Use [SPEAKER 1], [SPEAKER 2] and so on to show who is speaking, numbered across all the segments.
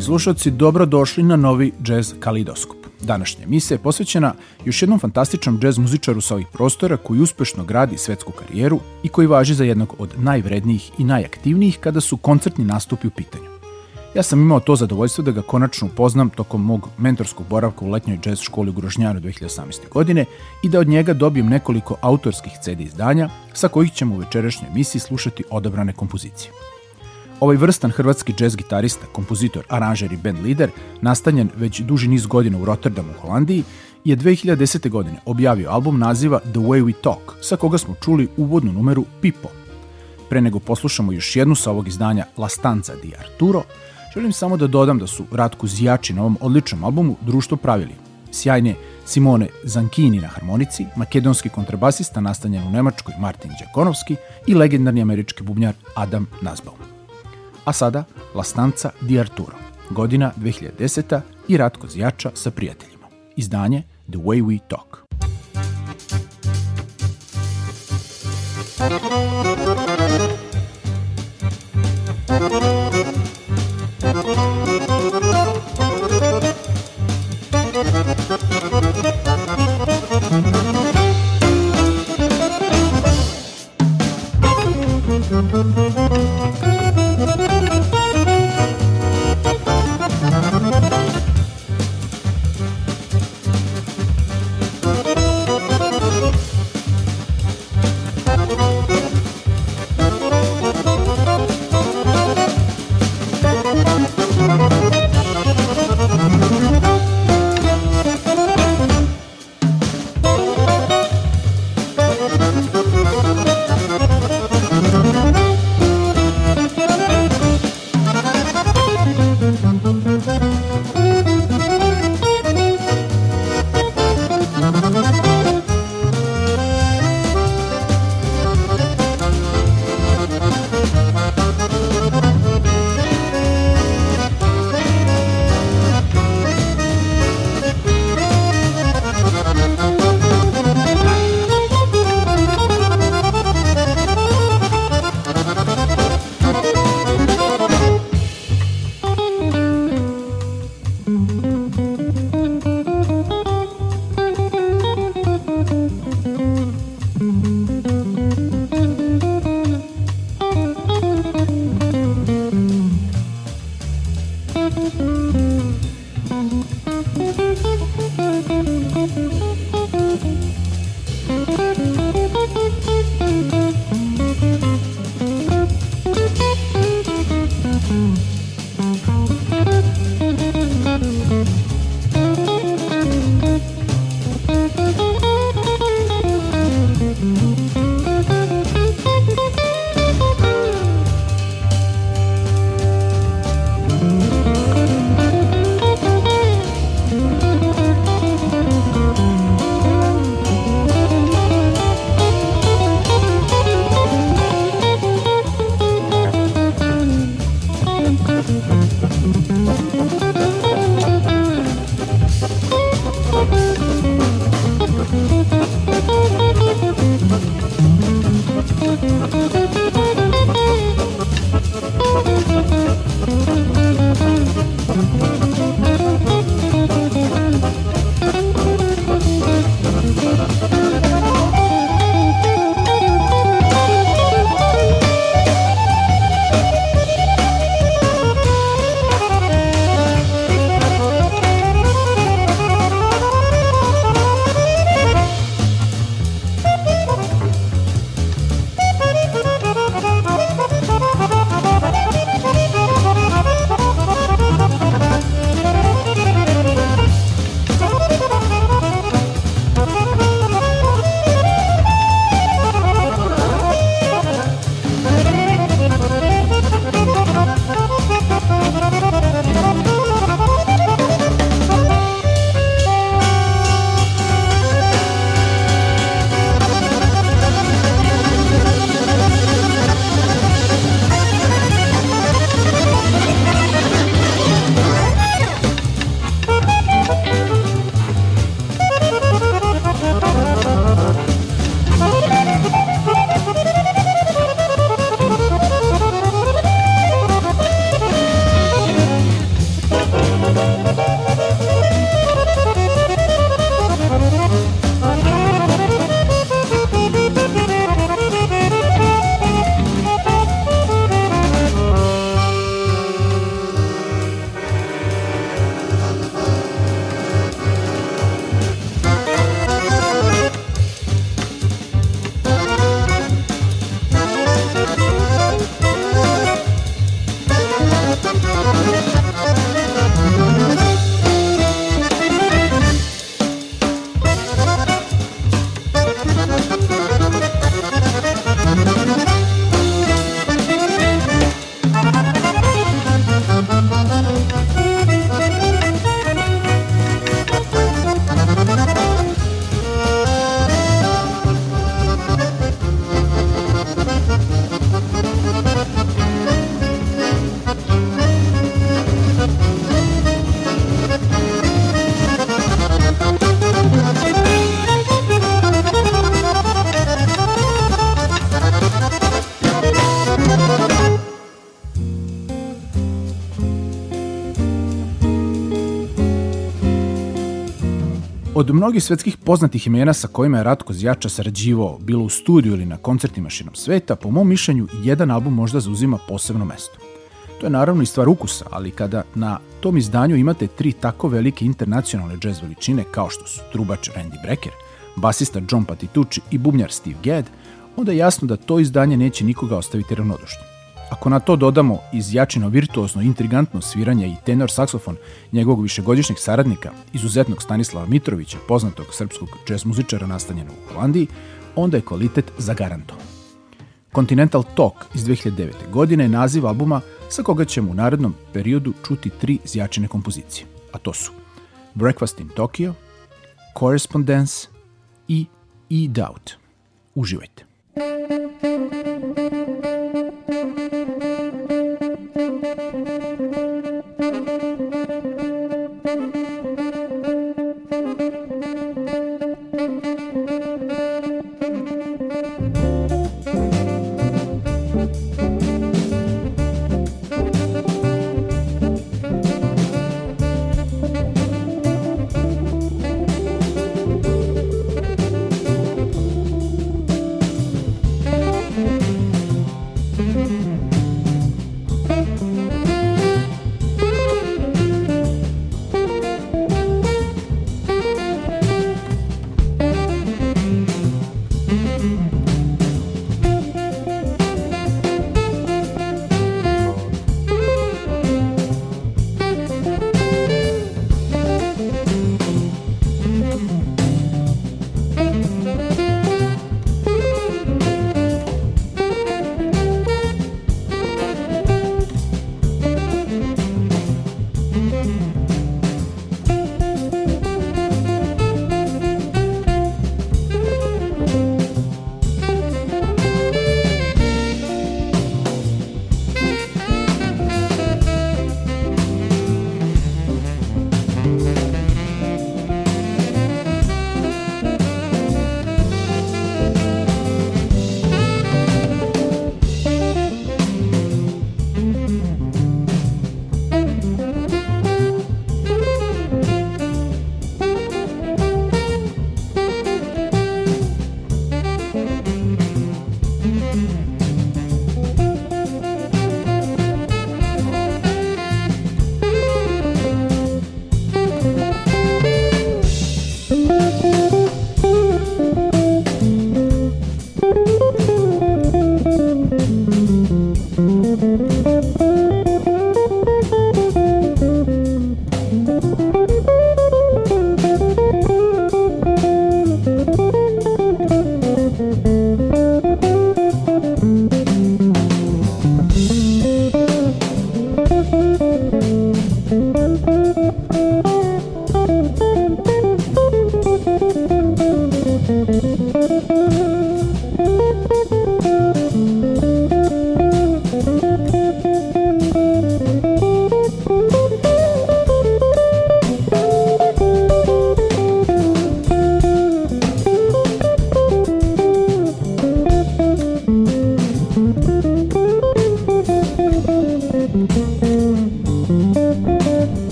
[SPEAKER 1] Dragi slušalci, dobro došli na novi Jazz Kalidoskop. Današnja emisija je posvećena još jednom fantastičnom džez muzičaru sa ovih prostora koji uspešno gradi svetsku karijeru i koji važi za jednog od najvrednijih i najaktivnijih kada su koncertni nastupi u pitanju. Ja sam imao to zadovoljstvo da ga konačno upoznam tokom mog mentorskog boravka u letnjoj džez školi u Grožnjaru 2018. godine i da od njega dobijem nekoliko autorskih CD izdanja sa kojih ćemo u večerašnjoj emisiji slušati odabrane kompozicije. Ovaj vrstan hrvatski džez gitarista, kompozitor, aranžer i band lider, nastanjen već duži niz godina u Rotterdamu u Holandiji, je 2010. godine objavio album naziva The Way We Talk, sa koga smo čuli uvodnu numeru Pipo. Pre nego poslušamo još jednu sa ovog izdanja La Stanza di Arturo, želim samo da dodam da su Ratku Zijači na ovom odličnom albumu društvo pravili. Sjajne Simone Zankini na harmonici, makedonski kontrabasista nastanjen u Nemačkoj Martin Đakonovski i legendarni američki bubnjar Adam Nazbaum. A sada La stanca di Arturo, godina 2010. i Ratko Zjača sa prijateljima. Izdanje The Way We Talk. Od mnogih svetskih poznatih imena sa kojima je Ratko Zjača sarađivao, bilo u studiju ili na koncertima širom sveta, po mom mišljenju, jedan album možda zauzima posebno mesto. To je naravno i stvar ukusa, ali kada na tom izdanju imate tri tako velike internacionalne džez veličine kao što su trubač Randy Brecker, basista John Patitucci i bubnjar Steve Gadd, onda je jasno da to izdanje neće nikoga ostaviti ravnodušno. Ako na to dodamo izjačeno virtuozno, intrigantno sviranje i tenor saksofon njegovog višegodišnjeg saradnika, izuzetnog Stanislava Mitrovića, poznatog srpskog džez muzičara nastanjenog u Holandiji, onda je kvalitet zagarantovan. Continental Talk iz 2009. godine je naziv albuma sa koga ćemo u narednom periodu čuti tri zjačene kompozicije, a to su Breakfast in Tokyo, Correspondence i E-Doubt. Uživajte. thank you.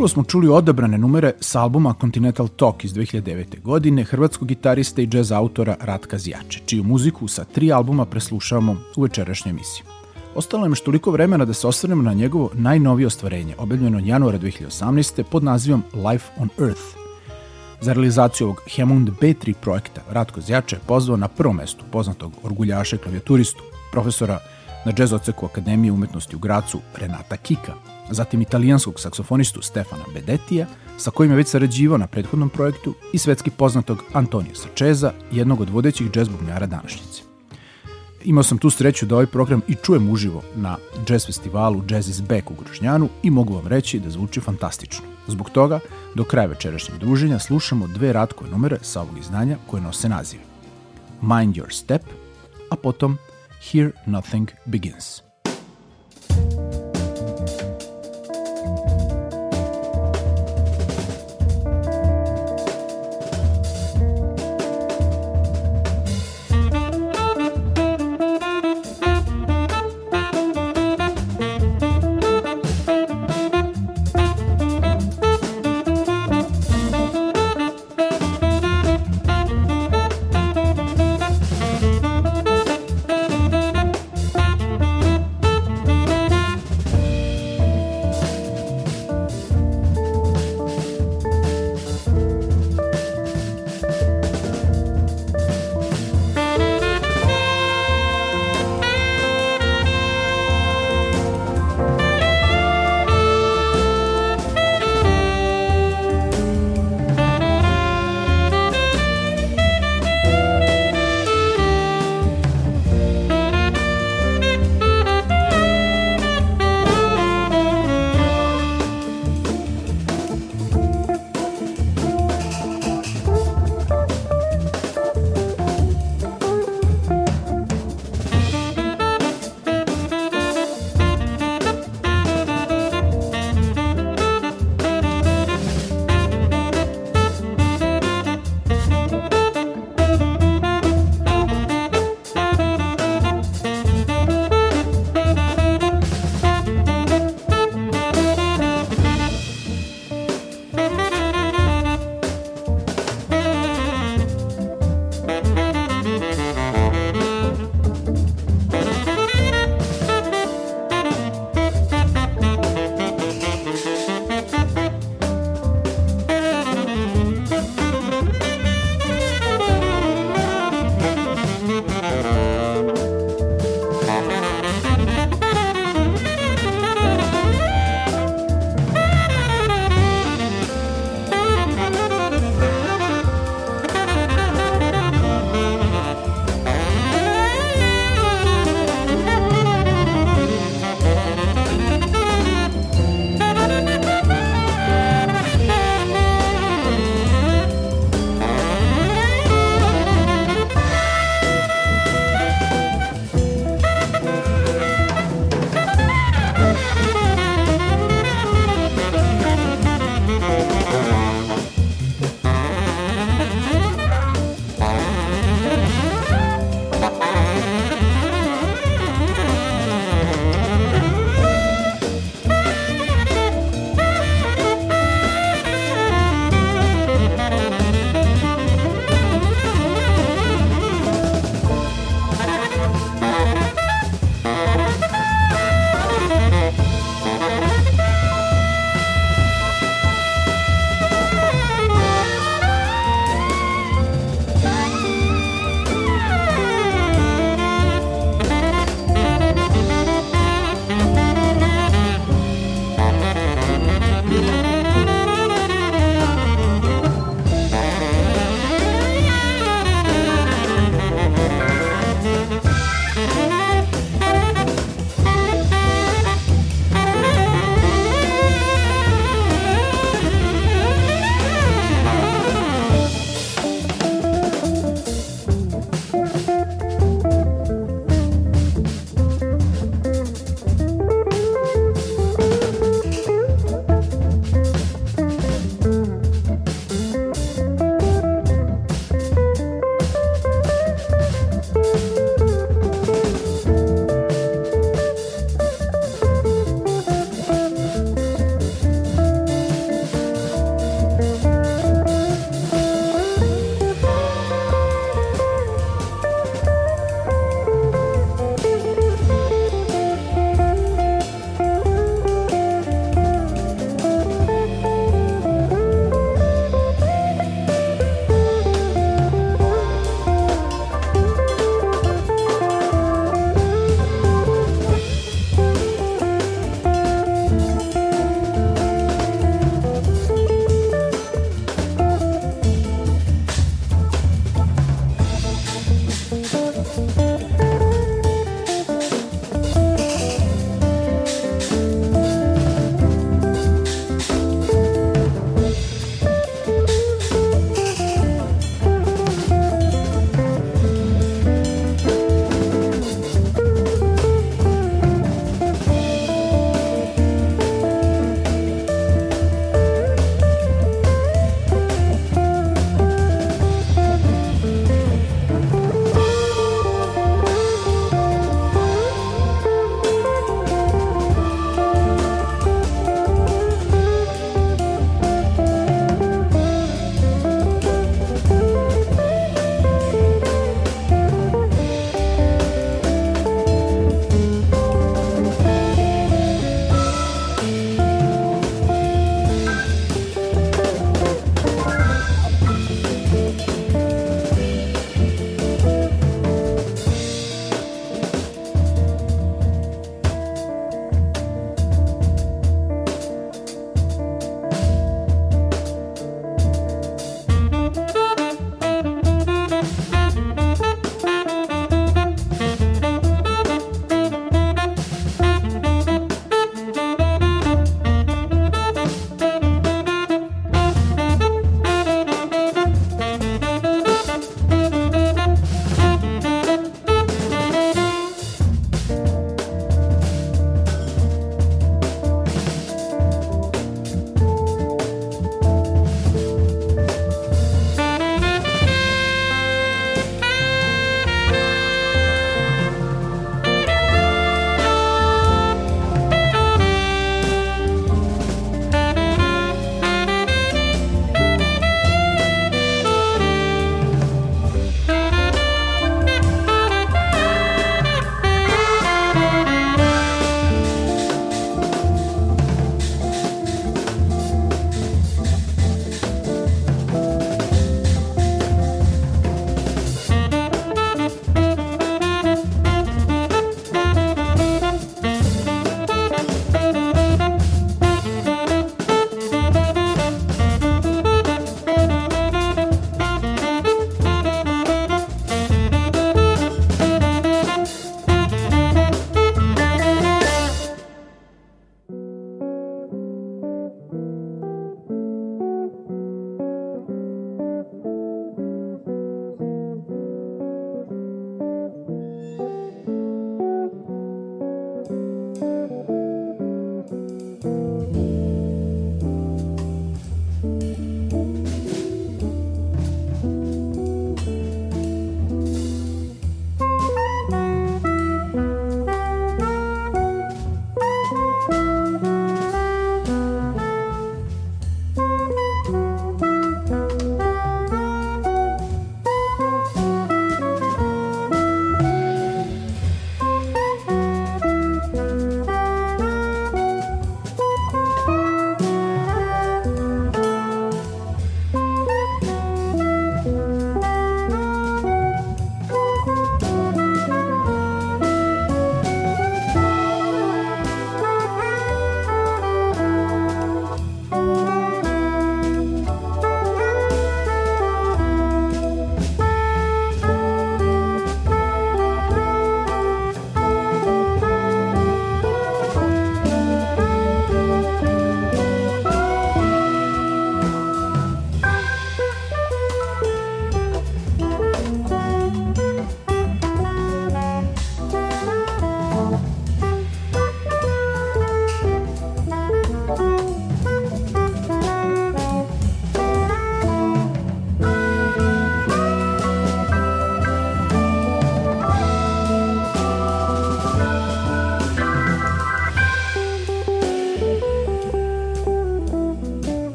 [SPEAKER 1] Prvo smo čuli odabrane numere s albuma Continental Talk iz 2009. godine hrvatskog gitariste i džez autora Ratka Zjače, čiju muziku sa tri albuma preslušavamo u večerašnjoj emisiji. Ostalo nam još toliko vremena da se osvrnemo na njegovo najnovije ostvarenje, objavljeno januara 2018. pod nazivom Life on Earth. Za realizaciju ovog Hammond B3 projekta Ratko Zjače je pozvao na prvo mestu poznatog orguljaša i klavijaturistu, profesora na džez oceku Akademije umetnosti u Gracu Renata Kika, zatim italijanskog saksofonistu Stefana Bedetija, sa kojim je već sarađivao na prethodnom projektu, i svetski poznatog Antonija Sačeza, jednog od vodećih džez bubnjara današnjice. Imao sam tu sreću da ovaj program i čujem uživo na jazz festivalu Jazz is Back u Gružnjanu i mogu vam reći da zvuči fantastično. Zbog toga, do kraja večerašnjeg druženja slušamo dve ratkove numere sa ovog izdanja koje nose nazive Mind Your Step, a potom Here Nothing Begins.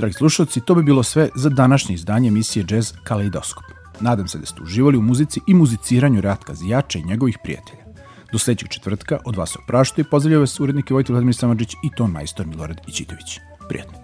[SPEAKER 1] Dragi slušalci, to bi bilo sve za današnje izdanje emisije Jazz Kaleidoskop. Nadam se da ste uživali u muzici i muziciranju Ratka Zijača i njegovih prijatelja. Do sledećeg četvrtka od vas oprašta i pozdravljaju vas urednike Vojtil Vladimir Samadžić i ton majstor Milorad Ićitović. Prijatno.